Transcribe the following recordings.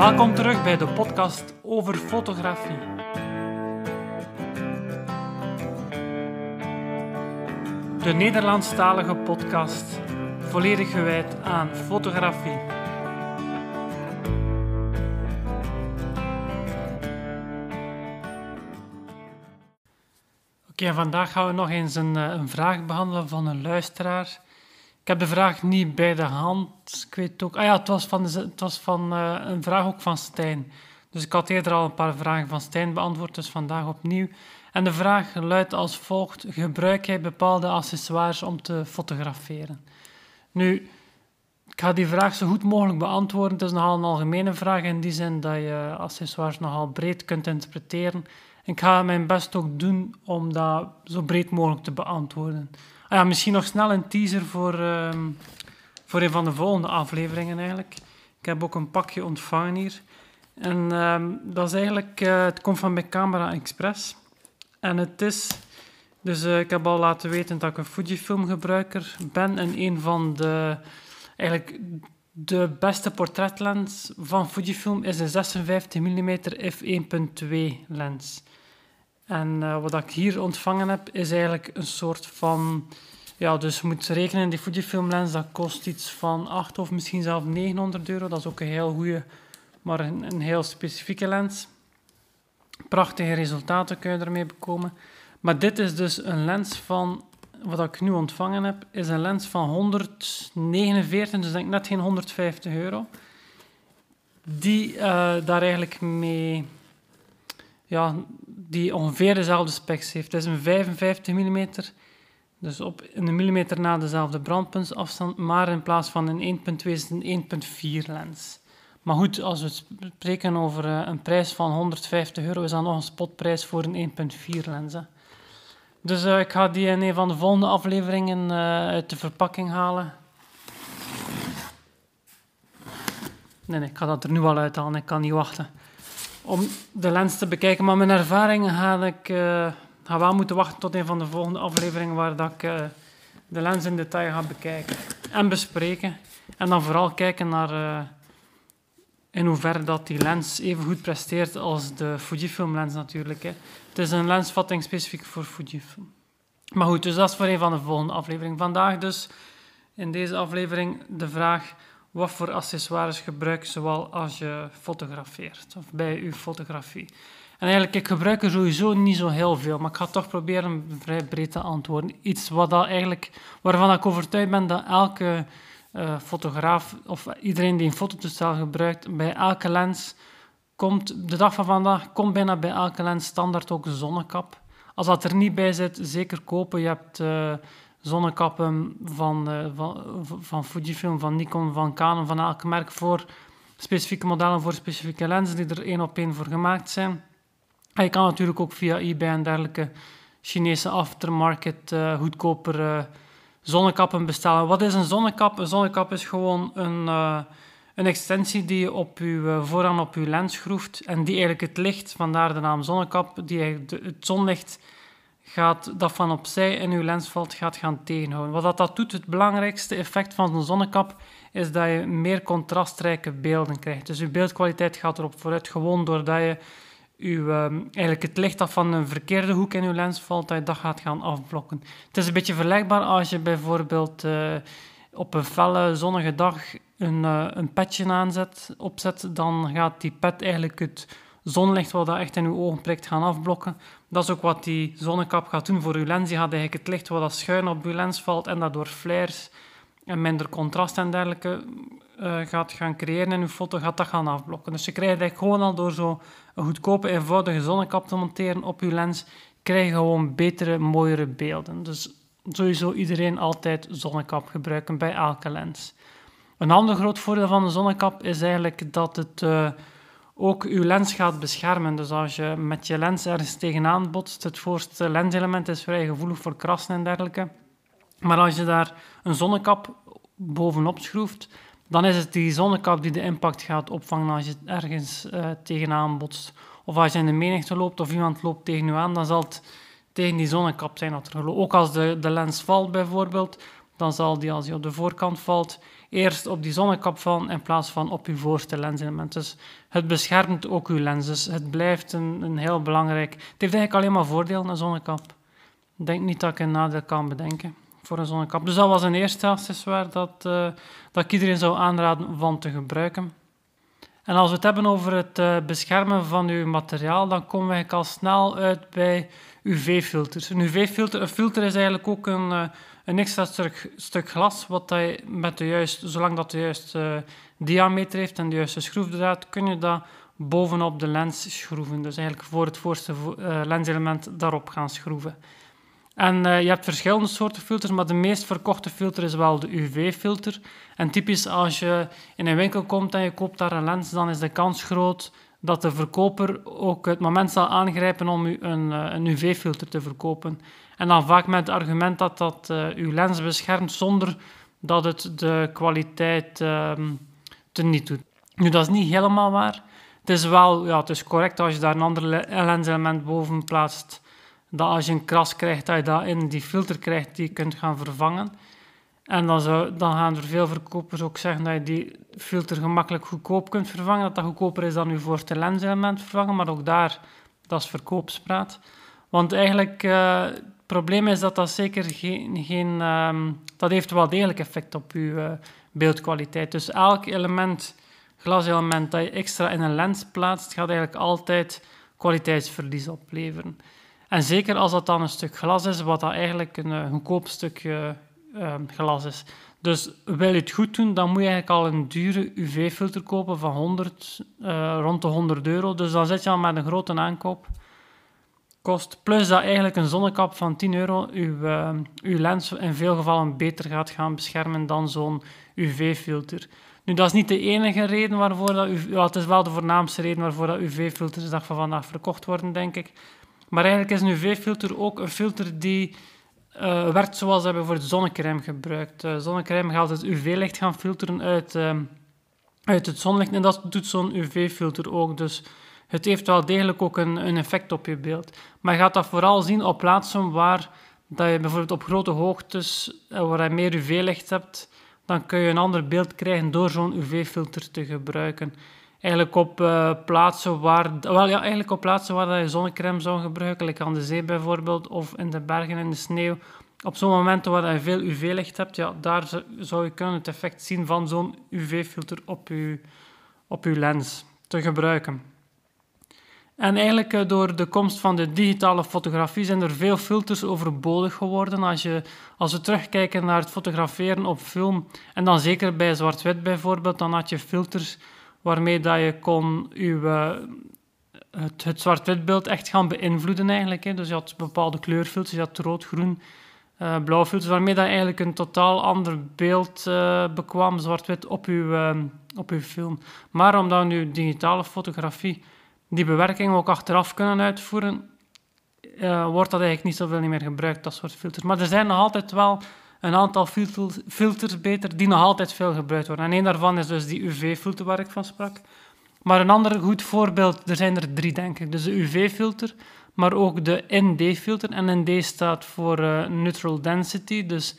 Welkom terug bij de podcast over fotografie. De Nederlandstalige podcast, volledig gewijd aan fotografie. Oké, vandaag gaan we nog eens een, eh, een vraag behandelen van een luisteraar. Ik heb de vraag niet bij de hand. Ik weet ook. Ah ja, het was van, het was van uh, een vraag ook van Stijn. Dus ik had eerder al een paar vragen van Stijn beantwoord, dus vandaag opnieuw. En de vraag luidt als volgt: Gebruik jij bepaalde accessoires om te fotograferen? Nu, ik ga die vraag zo goed mogelijk beantwoorden. Het is nogal een algemene vraag in die zin dat je accessoires nogal breed kunt interpreteren. Ik ga mijn best ook doen om dat zo breed mogelijk te beantwoorden. Ah ja, misschien nog snel een teaser voor, uh, voor een van de volgende afleveringen eigenlijk. Ik heb ook een pakje ontvangen hier. En uh, dat is eigenlijk, uh, het komt van bij Camera Express. En het is, dus uh, ik heb al laten weten dat ik een Fujifilm gebruiker ben. En een van de, eigenlijk de beste portretlens van Fujifilm is een 56 mm f1.2 lens. En uh, wat ik hier ontvangen heb, is eigenlijk een soort van... Ja, dus je moet rekenen, die Fujifilm lens, dat kost iets van 8 of misschien zelfs 900 euro. Dat is ook een heel goede, maar een, heel specifieke lens. Prachtige resultaten kun je ermee bekomen. Maar dit is dus een lens van, wat ik nu ontvangen heb, is een lens van 149, dus denk net geen 150 euro. Die uh, daar eigenlijk mee ja, die ongeveer dezelfde specs heeft. Het is een 55 mm, dus op een millimeter na dezelfde brandpuntsafstand, maar in plaats van een 1.2 is het een 1.4 lens. Maar goed, als we spreken over eh, een prijs van 150 euro, is dat nog een spotprijs voor een 1.4 lens. Hè. Dus uh, ik ga die in een van de volgende afleveringen uh, uit de verpakking halen. Nee, nee, ik ga dat er nu al uithalen, ik kan niet wachten om de lens te bekijken. Maar mijn ervaring ga ik uh, ga wel moeten wachten tot een van de volgende afleveringen waar dat ik uh, de lens in detail ga bekijken en bespreken. En dan vooral kijken naar uh, in hoeverre dat die lens even goed presteert als de Fujifilm lens natuurlijk. Hè. Het is een lensvatting specifiek voor Fujifilm. Maar goed, dus dat is voor een van de volgende afleveringen. Vandaag dus in deze aflevering de vraag wat voor accessoires gebruik je zoal als je fotografeert of bij je fotografie. En eigenlijk, ik gebruik er sowieso niet zo heel veel, maar ik ga toch proberen vrij breed te antwoorden. Iets wat dat eigenlijk, waarvan ik overtuigd ben dat elke uh, fotograaf of iedereen die een fototoestel gebruikt, bij elke lens komt, de dag van vandaag, komt bijna bij elke lens standaard ook een zonnekap. Als dat er niet bij zit, zeker kopen. Je hebt... Uh, zonnekappen van, uh, van, van Fujifilm, van Nikon, van Canon, van elk merk voor specifieke modellen, voor specifieke lenzen die er één op één voor gemaakt zijn. En je kan natuurlijk ook via eBay en dergelijke Chinese aftermarket uh, goedkoper uh, zonnekappen bestellen. Wat is een zonnekap? Een zonnekap is gewoon een, een extensie die je op je, vooraan op je lens schroeft en die eigenlijk het licht, vandaar de naam zonnekap, die het zonlicht gaat dat van opzij in uw lens valt, gaat gaan tegenhouden. Wat dat, dat doet, het belangrijkste effect van een zonnekap, is dat je meer contrastrijke beelden krijgt. Dus je beeldkwaliteit gaat erop vooruit, gewoon doordat je uw, um, eigenlijk het licht dat van een verkeerde hoek in uw lens valt, dat je gaat gaan afblokken. Het is een beetje vergelijkbaar als je bijvoorbeeld uh, op een felle zonnige dag een, uh, een petje aanzet, opzet, dan gaat die pet eigenlijk het zonlicht wat dat echt in uw ogen prikt gaan afblokken. Dat is ook wat die zonnekap gaat doen voor uw lens. Die gaat eigenlijk het licht wat dat schuin op uw lens valt en dat door flares en minder contrast en dergelijke uh, gaat gaan creëren in uw foto, gaat dat gaan afblokken. Dus je krijgt eigenlijk gewoon al door zo een goedkope, eenvoudige zonnekap te monteren op uw lens, krijg je gewoon betere, mooiere beelden. Dus sowieso iedereen altijd zonnekap gebruiken bij elke lens. Een ander groot voordeel van de zonnekap is eigenlijk dat het... Uh, ook uw lens gaat beschermen. Dus als je met je lens ergens tegenaan botst, het voorste lenselement is vrij gevoelig voor krassen en dergelijke. Maar als je daar een zonnekap bovenop schroeft, dan is het die zonnekap die de impact gaat opvangen als je ergens uh, tegenaan botst. Of als je in de menigte loopt of iemand loopt tegen je aan, dan zal het tegen die zonnekap zijn dat er Ook als de, de lens valt bijvoorbeeld, dan zal die als die op de voorkant valt, eerst op die zonnekap vallen in plaats van op uw voorste lenselement. Dus het beschermt ook uw lens. Dus het blijft een, een heel belangrijk... Het heeft eigenlijk alleen maar voordelen, een zonnekap. Ik denk niet dat ik een nadeel kan bedenken voor een zonnekap. Dus dat was een eerste accessoire dat, uh, dat ik iedereen zou aanraden van te gebruiken. En als we het hebben over het uh, beschermen van uw materiaal, dan komen we al snel uit bij UV-filters. Een UV-filter, een filter is eigenlijk ook een, uh, een extra stuk, stuk, glas, wat je met de juiste, zolang dat de juiste diameter heeft en de juiste schroefdraad, kun je dat bovenop de lens schroeven. Dus eigenlijk voor het voorste lenselement daarop gaan schroeven. En uh, je hebt verschillende soorten filters, maar de meest verkochte filter is wel de UV-filter. En typisch als je in een winkel komt en je koopt daar een lens, dan is de kans groot dat de verkoper ook het moment zal aangrijpen om u een, uh, een UV-filter te verkopen. En dan vaak met het argument dat dat uh, uw lens beschermt zonder dat het de kwaliteit ehm, teniet doet. Nu, dat is niet helemaal waar. Het is wel ja, het is correct als je daar een ander lenselement boven plaatst dat als je een kras krijgt, dat je dat in die filter krijgt die je kunt gaan vervangen. En dan, zou, dan gaan er veel verkopers ook zeggen dat je die filter gemakkelijk goedkoop kunt vervangen. Dat dat goedkoper is dan je voorste lenselement vervangen, maar ook daar, dat is verkoopspraat. Want eigenlijk, uh, het probleem is dat dat zeker geen... geen um, dat heeft wel degelijk effect op je uh, beeldkwaliteit. Dus elk element, glaselement dat je extra in een lens plaatst, gaat eigenlijk altijd kwaliteitsverlies opleveren. En zeker als dat dan een stuk glas is, wat dat eigenlijk een, een goedkoop stukje uh, glas is. Dus wil je het goed doen, dan moet je eigenlijk al een dure UV-filter kopen van 100, uh, rond de 100 euro. Dus dan zit je al met een grote aankoop. Kost. Plus dat eigenlijk een zonnekap van 10 euro uw, uh, uw lens in veel gevallen beter gaat gaan beschermen dan zo'n UV-filter. Nu, dat is niet de enige reden waarvoor dat... Ja, het is wel de voornaamste reden waarvoor dat UV-filters dag van vandaag verkocht worden, denk ik. Maar eigenlijk is een UV-filter ook een filter die uh, werkt zoals we voor zonnecrème gebruikt. Uh, zonnecrème gaat het UV-licht gaan filteren uit, uh, uit het zonlicht en dat doet zo'n UV-filter ook. Dus het heeft wel degelijk ook een, een, effect op je beeld. Maar je gaat dat vooral zien op plaatsen waar dat je bijvoorbeeld op grote hoogtes, waar je meer UV-licht hebt, dan kun je een ander beeld krijgen door zo'n UV-filter te gebruiken eigenlijk op uh, plaatsen waar, wel ja, eigenlijk op plaatsen waar je zonnecrème zou gebruiken, like aan de zee bijvoorbeeld, of in de bergen in de sneeuw. Op zo'n momenten waar je veel UV-licht hebt, ja, daar zou je kunnen het effect zien van zo'n UV-filter op je, op uw lens te gebruiken. En eigenlijk uh, door de komst van de digitale fotografie zijn er veel filters overbodig geworden. Als, je, als we terugkijken naar het fotograferen op film, en dan zeker bij zwart-wit bijvoorbeeld, dan had je filters waarmee dat je kon uw, uh, het, het zwart-wit beeld echt gaan beïnvloeden eigenlijk. Hè. Dus je had bepaalde kleurfilters, je had rood, groen, uh, blauw filters, waarmee je eigenlijk een totaal ander beeld uh, bekwam, zwart-wit, op uw, op uw film. Maar omdat nu digitale fotografie die bewerking ook achteraf kunnen uitvoeren, wordt dat eigenlijk niet zoveel meer gebruikt, dat soort filters. Maar er zijn nog altijd wel een aantal filters beter die nog altijd veel gebruikt worden. En een daarvan is dus die UV-filter waar ik van sprak. Maar een ander goed voorbeeld, er zijn er drie denk ik. Dus de UV-filter, maar ook de ND-filter. En ND staat voor uh, Neutral Density. Dus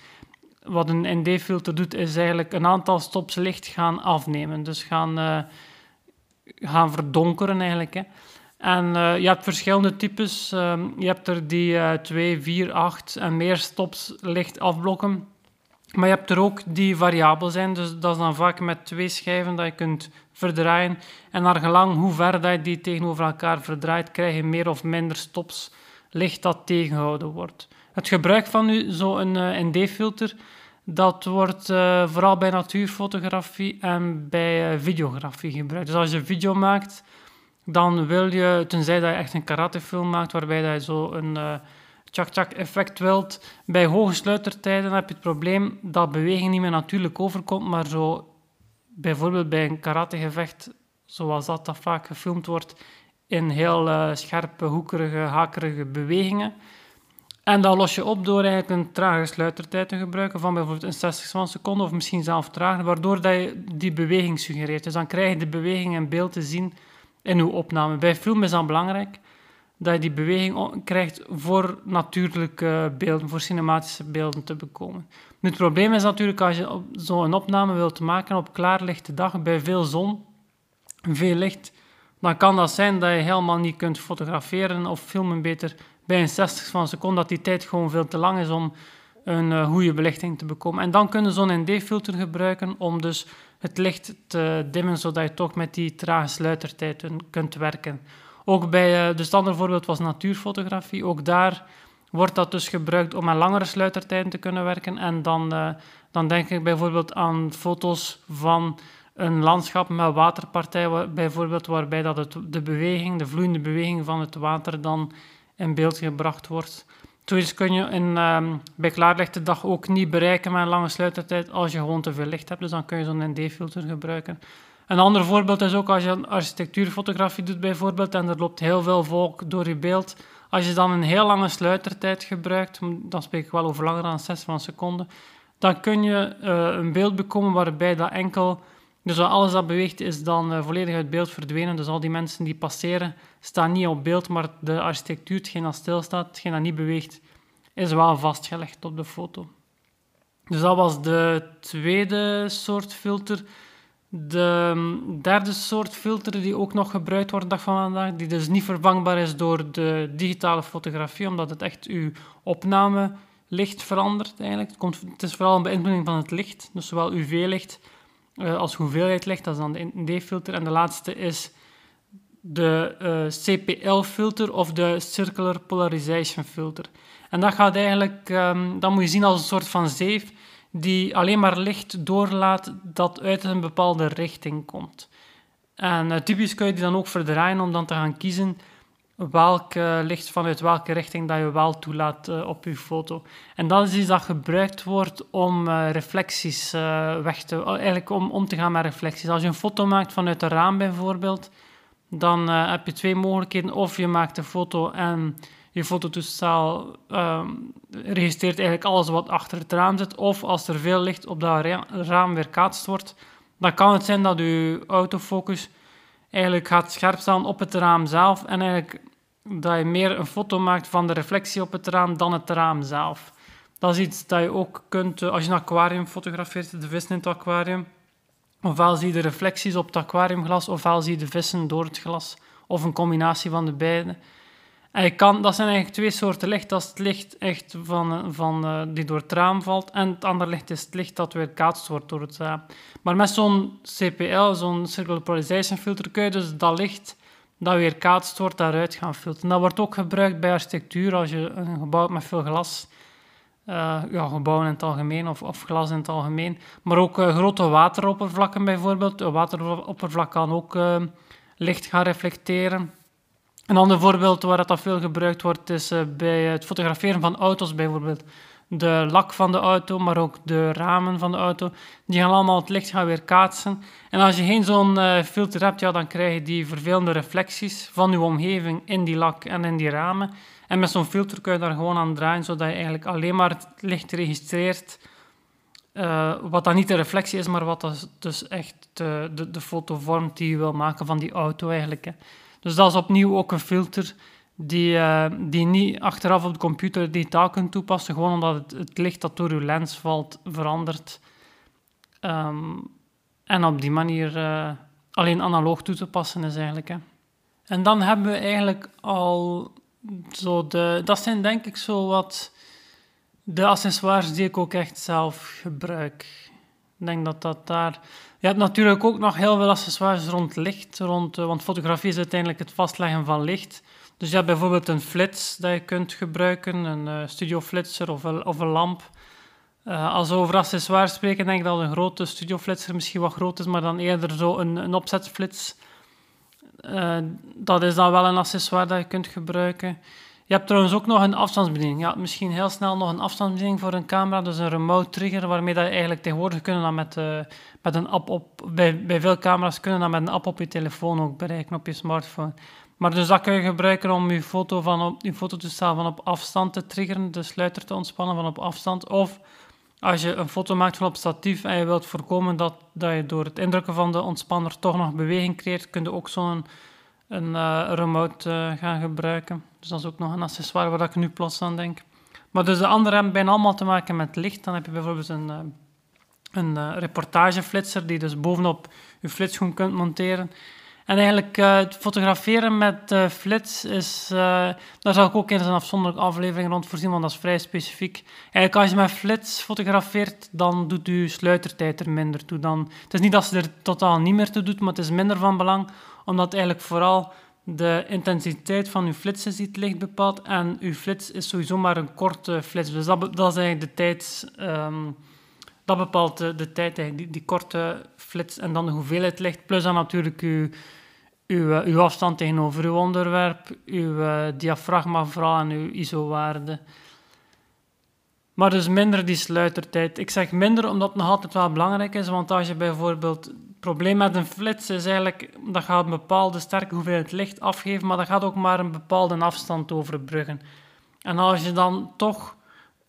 wat een ND-filter doet, is eigenlijk een aantal stops licht gaan afnemen. Dus gaan, uh, gaan verdonkeren eigenlijk. Hè. En uh, je hebt verschillende types. Uh, je hebt er die uh, 2, 4, 8 en meer stops licht afblokken. Maar je hebt er ook die variabel zijn. Dus dat is dan vaak met twee schijven dat je kunt verdraaien. En naar gelang hoe ver dat je die tegenover elkaar verdraait, krijg je meer of minder stops licht dat tegengehouden wordt. Het gebruik van zo'n uh, ND-filter, dat wordt vooral bij natuurfotografie en bij videografie gebruikt. Dus als je video maakt dan wil je, tenzij dat je echt een karatefilm maakt, waarbij dat je zo een uh, tjak-tjak effect wilt. Bij hoge sluitertijden heb je het probleem dat beweging niet meer natuurlijk overkomt, maar zo bijvoorbeeld bij een karategevecht, zoals dat, vaak gefilmd wordt, in heel uh, scherpe, hoekerige, hakerige bewegingen. En dat los je op door eigenlijk een trage sluitertijd te gebruiken van bijvoorbeeld een 60 seconden of misschien zelf trager, waardoor dat je die beweging suggereert. Dus dan krijg je de beweging in beeld te zien in uw opname. Bij film is dat belangrijk, dat je die beweging krijgt voor natuurlijke beelden, voor cinematische beelden te bekomen. Het probleem is natuurlijk als je zo'n opname wilt maken op klaarlichte dag bij veel zon, veel licht, dan kan dat zijn dat je helemaal niet kunt fotograferen of filmen beter bij een 60 van een seconde, dat die tijd gewoon veel te lang is om een uh, goede belichting te bekomen. En dan kunnen zo'n ND-filter gebruiken om dus het licht te dimmen, zodat je toch met die trage sluitertijd kunt werken. Ook bij, uh, dus het voorbeeld was natuurfotografie. Ook daar wordt dat dus gebruikt om met langere sluitertijden te kunnen werken. En dan, uh, dan denk ik bijvoorbeeld aan foto's van een landschap met waterpartij, bijvoorbeeld, waarbij dat de beweging, de vloeiende beweging van het water dan in beeld gebracht wordt. Zoiets kun je um, bij klaarlichte dag ook niet bereiken met een lange sluitertijd als je gewoon te veel licht hebt. Dus dan kun je zo'n ND-filter gebruiken. Een ander voorbeeld is ook als je architectuurfotografie doet bijvoorbeeld en er loopt heel veel volk door je beeld. Als je dan een heel lange sluitertijd gebruikt, dan spreek ik wel over langer dan 6 van seconden, dan kun je uh, een beeld bekomen waarbij dat enkel dus alles dat beweegt is dan uh, volledig uit beeld verdwenen. Dus al die mensen die passeren staan niet op beeld, maar de architectuur, hetgeen dat stilstaat, hetgeen dat niet beweegt, is wel vastgelegd op de foto. Dus dat was de tweede soort filter. De derde soort filter die ook nog gebruikt wordt dag van vandaag, die dus niet vervangbaar is door de digitale fotografie, omdat het echt uw opname licht verandert eigenlijk. Het, komt, het is vooral een beïnvloeding van het licht, dus zowel UV-licht uh, als hoeveelheid licht, dat is dan de ND-filter. En de laatste is de eh, CPL-filter of de Circular Polarization Filter. En dat gaat eigenlijk, um, dat moet je zien als een soort van zeef die alleen maar licht doorlaat dat uit een bepaalde richting komt. En uh, typisch kun je die dan ook verdraaien om dan te gaan kiezen welk licht vanuit welke richting dat je wel toelaat uh, op je foto. En dat is iets dat gebruikt wordt om reflecties weg te... eigenlijk om om te gaan met reflecties. Als je een foto maakt vanuit een raam bijvoorbeeld, dan heb je twee mogelijkheden. Of je maakt een foto en je fototoestel ehm, registreert eigenlijk alles wat achter het raam zit. Of als er veel licht op dat raam weerkaatst wordt, dan kan het zijn dat je autofocus eigenlijk gaat scherp staan op het raam zelf en eigenlijk dat je meer een foto maakt van de reflectie op het raam dan het raam zelf. Dat is iets dat je ook kunt, eh, als je een aquarium fotografeert, de vissen in het aquarium, ofwel zie je de reflecties op het aquariumglas, ofwel zie je de vissen door het glas, of een combinatie van de beide. En je kan, dat zijn eigenlijk twee soorten licht. Dat is het licht echt van, eh, van, uh, die door het raam valt, en het andere licht is het licht dat weer kaatst wordt door het raam. Maar met zo'n CPL, zo'n Circular Polarization filter, kun je dus dat licht dat weer kaatst wordt, daaruit gaan filteren. Dat wordt ook gebruikt bij architectuur, als je een gebouw met veel glas, uh, ja, gebouwen in het algemeen, of, of glas in het algemeen, maar ook uh, grote wateroppervlakken bijvoorbeeld. Een wateroppervlak kan ook uh, licht gaan reflecteren. Een ander voorbeeld waar dat veel gebruikt wordt, is bij het fotograferen van auto's bijvoorbeeld de lak van de auto, maar ook de ramen van de auto, die gaan allemaal het licht gaan weer kaatsen. En als je geen zo'n uh, filter hebt, ja, dan krijg je die vervelende reflecties van je omgeving in die lak en in die ramen. En met zo'n filter kun je daar gewoon aan draaien, zodat je eigenlijk alleen maar het licht registreert, uh, wat dan niet de reflectie is, maar wat dat dus echt de, de, de foto vormt die je wil maken van die auto eigenlijk. Hè. Dus dat is opnieuw ook een filter die, uh, die niet achteraf op de computer digitaal kunt toepassen, gewoon omdat het, het licht dat door uw lens valt verandert. Um, en op die manier uh, alleen analoog toe te passen is eigenlijk. Hè. En dan hebben we eigenlijk al zo de... Dat zijn denk ik zo wat de accessoires die ik ook echt zelf gebruik. Ik denk dat dat daar... Je hebt natuurlijk ook nog heel veel accessoires rond licht, rond, uh, want fotografie is uiteindelijk het vastleggen van licht. Dus je hebt bijvoorbeeld een flits dat je kunt gebruiken, een uh, studioflitser of een, of een lamp. Uh, als we over accessoires spreken, denk ik dat een grote studioflitser misschien wat groot is, maar dan eerder zo een, een opzetflits. Uh, dat is dan wel een accessoire dat je kunt gebruiken. Je hebt trouwens ook nog een afstandsbediening. Ja, misschien heel snel nog een afstandsbediening voor een camera, dus een remote trigger, waarmee dat je eigenlijk tegenwoordig kunnen dan met, met een app op... Bij, bij veel camera's kunnen dat met een app op je telefoon ook bereiken, op je smartphone. Maar dus dat kun je gebruiken om je, foto van op, je fototoestel van op afstand te triggeren, de sluiter te ontspannen van op afstand. Of als je een foto maakt van op statief en je wilt voorkomen dat, dat je door het indrukken van de ontspanner toch nog beweging creëert, kun je ook zo'n een, uh, remote uh, gaan gebruiken. Dus dat is ook nog een accessoire waar ik nu plots aan denk. Maar dus de andere hebben bijna allemaal te maken met licht. Dan heb je bijvoorbeeld een, uh, een reportageflitser die dus bovenop je flitsgroen kunt monteren. En eigenlijk uh, het fotograferen met uh, flits is... Uh, daar zal ik ook eens een afzonderlijke aflevering rond voorzien, want dat is vrij specifiek. Eigenlijk als je met flits fotografeert, dan doet je sluitertijd er minder toe. Dan, het is niet dat ze er totaal niet meer toe doet, maar het is minder van belang, omdat eigenlijk vooral de intensiteit van uw flits is het licht bepaalt. En uw flits is sowieso maar een korte flits. Dus dat, is eigenlijk de tijd... Um, dat bepaalt de, de tijd, die, die, korte flits en dan de hoeveelheid licht. Plus dan natuurlijk uw, uw, uw afstand tegenover uw onderwerp, uw uh, diafragma vooral en uw ISO-waarde. Maar dus minder die sluitertijd. Ik zeg minder omdat het nog altijd wel belangrijk is, want als je bijvoorbeeld... Het probleem met een flits is eigenlijk dat gaat een bepaalde sterke hoeveelheid licht afgeven, maar dat gaat ook maar een bepaalde afstand overbruggen. En als je dan toch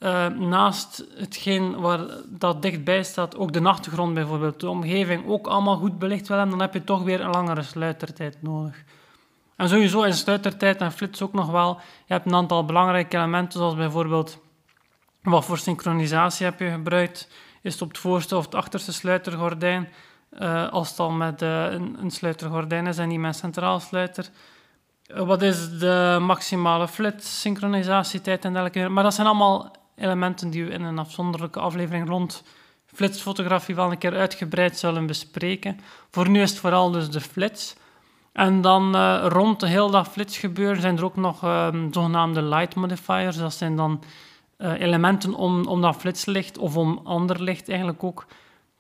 uh, naast hetgeen waar dat dichtbij staat, ook de achtergrond bijvoorbeeld, de omgeving ook allemaal goed belicht wil hebben, dan heb je toch weer een langere sluitertijd nodig. En sowieso in sluitertijd en flits ook nog wel, je hebt een aantal belangrijke elementen, zoals bijvoorbeeld wat voor synchronisatie heb je gebruikt. Is het op het voorste of het achterste sluitergordijn? Uh, als het al met uh, een, een, sluitergordijn is en niet met een centraal sluiter. Wat is de maximale flits, synchronisatietijd en dergelijke. Maar dat zijn allemaal elementen die we in een afzonderlijke aflevering rond flitsfotografie wel een keer uitgebreid zullen bespreken. Voor nu is het vooral dus de flits. En dan uh, rond de heel dat flitsgebeuren zijn er ook nog uh, zogenaamde light modifiers. Dat zijn dan uh, elementen om, om dat flitslicht of om ander licht eigenlijk ook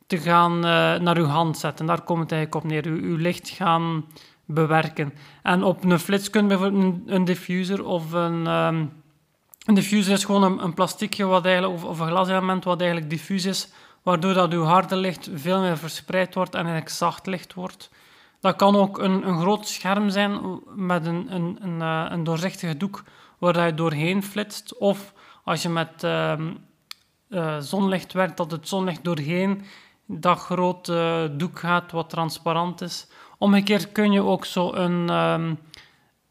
te gaan naar uw hand zetten. Daar komt het eigenlijk op neer. U, uw licht gaan bewerken. En op een flits kun je bijvoorbeeld een, diffuser of een... Um, een diffuser is gewoon een, plasticje wat eigenlijk, of, of, een glaselement wat eigenlijk diffuus is, waardoor dat uw harde licht veel meer verspreid wordt en eigenlijk zacht licht wordt. Dat kan ook een, een groot scherm zijn met een, een, een, uh, een doorzichtige doek waar je doorheen flitst. Of als je met uh, uh, zonlicht werkt, dat het zonlicht doorheen dat grote doek gaat wat transparant is. Omgekeerd kun je ook zo een... Um,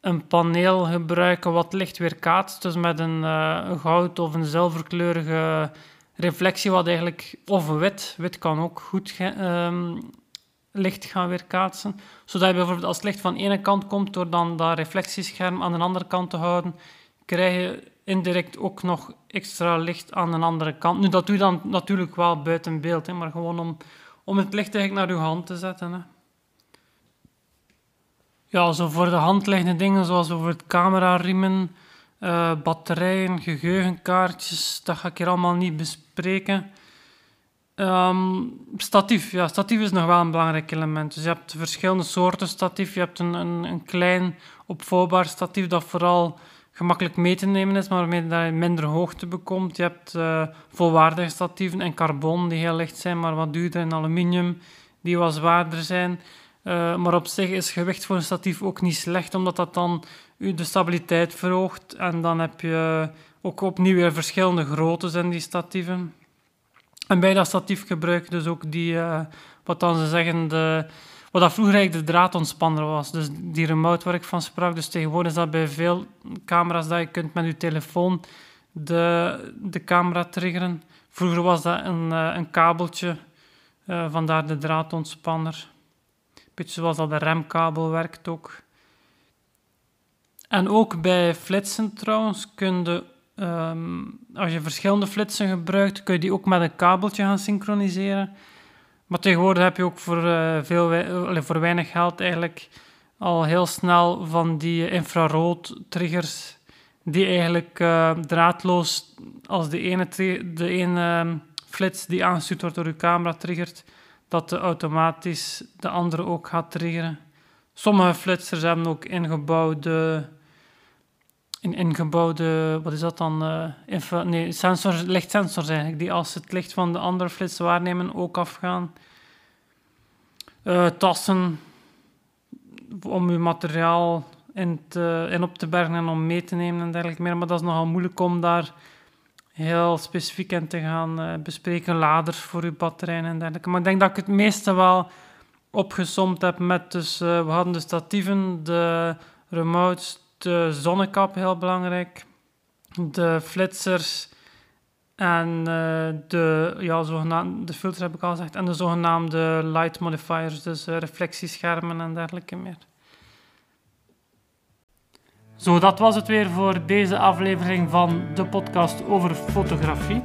een paneel gebruiken wat licht weerkaatst. Dus met een, uh, goud of een zilverkleurige reflectie, wat eigenlijk, of wit, wit kan ook goed um, licht gaan weerkaatsen. Zodat je bijvoorbeeld als het licht van de ene kant komt, door dan dat reflectiescherm aan de andere kant te houden, krijg je indirect ook nog extra licht aan de andere kant. Nu, dat doe je dan natuurlijk wel buiten beeld, hè, maar gewoon om, om het licht eigenlijk naar je hand te zetten. Hè. Ja, zo voor de hand liggende dingen zoals bijvoorbeeld camerariemen, uh, batterijen, geheugenkaartjes, dat ga ik hier allemaal niet bespreken. Um, statief, ja, statief is nog wel een belangrijk element. Dus je hebt verschillende soorten statief. Je hebt een, een, een klein opvouwbaar statief dat vooral gemakkelijk mee te nemen is, maar waarmee je minder hoogte bekomt. Je hebt uh, volwaardige statieven in carbon die heel licht zijn, maar wat duurder in aluminium die wat zwaarder zijn. Uh, maar op zich is gewicht voor een statief ook niet slecht, omdat dat dan de stabiliteit verhoogt. En dan heb je ook opnieuw weer verschillende groottes in die statieven. En bij dat statief gebruik je dus ook die, uh, wat dan ze zeggen, de, wat dat vroeger eigenlijk de draadontspanner was. Dus die remote waar van sprak. Dus tegenwoordig is dat bij veel camera's dat je kunt met je telefoon de, de camera triggeren. Vroeger was dat een, uh, een kabeltje, vandaar de draadontspanner. Zoals dat de remkabel werkt ook. En ook bij flitsen trouwens kun je, um, als je verschillende flitsen gebruikt, kun je die ook met een kabeltje gaan synchroniseren. Maar tegenwoordig heb je ook voor, uh, veel, voor weinig geld eigenlijk al heel snel van die infrarood triggers die eigenlijk uh, draadloos als de ene, de ene ehm, flits die aangestuurd wordt door je camera triggert, dat de automatisch de andere ook gaat triggeren. Sommige flitsers hebben ook ingebouwde, in, ingebouwde wat is dat dan? Uh, nee, sensors, lichtsensors eigenlijk, die als het licht van de andere flits waarnemen ook afgaan. Uh, tassen om uw materiaal in, te, in op te bergen en om mee te nemen en dergelijke meer. Maar dat is nogal moeilijk om daar heel specifiek in te gaan uh, bespreken. Laders voor uw batterijen en dergelijke. Maar ik denk dat ik het meeste wel opgesomd heb met... Dus, uh, we hadden de statieven, de remotes, de zonnekap heel belangrijk, de flitsers en uh, de, ja, zogenaamde, de heb ik al gezegd, en de zogenaamde light modifiers, dus reflectieschermen en dergelijke meer. Zo, dat was het weer voor deze aflevering van de podcast over fotografie.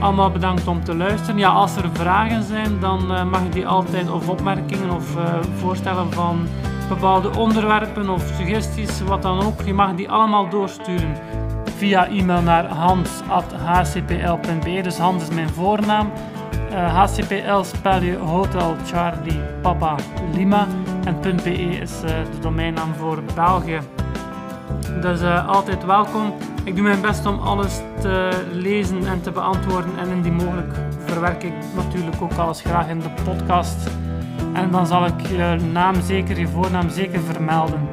Allemaal bedankt om te luisteren. Ja, als er vragen zijn, dan uh, mag je die altijd, of opmerkingen of voorstellen van bepaalde onderwerpen of suggesties, wat dan ook. Je mag die allemaal doorsturen via e-mail naar hans.hcpl.be. Dus Hans is mijn voornaam. Uh, HCPL spel je Hotel Charlie Papa Lima. En .be is uh, de domeinnaam voor België. Dus uh, altijd welkom. Ik doe mijn best om alles te lezen en te beantwoorden. En indien mogelijk verwerk ik natuurlijk ook alles graag in de podcast. En dan zal ik je naam zeker, je voornaam zeker vermelden.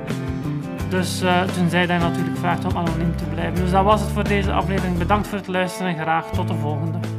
Dus uh, toen zij daar natuurlijk vraagt om anoniem te blijven. Dus dat was het voor deze aflevering. Bedankt voor het luisteren en graag tot de volgende.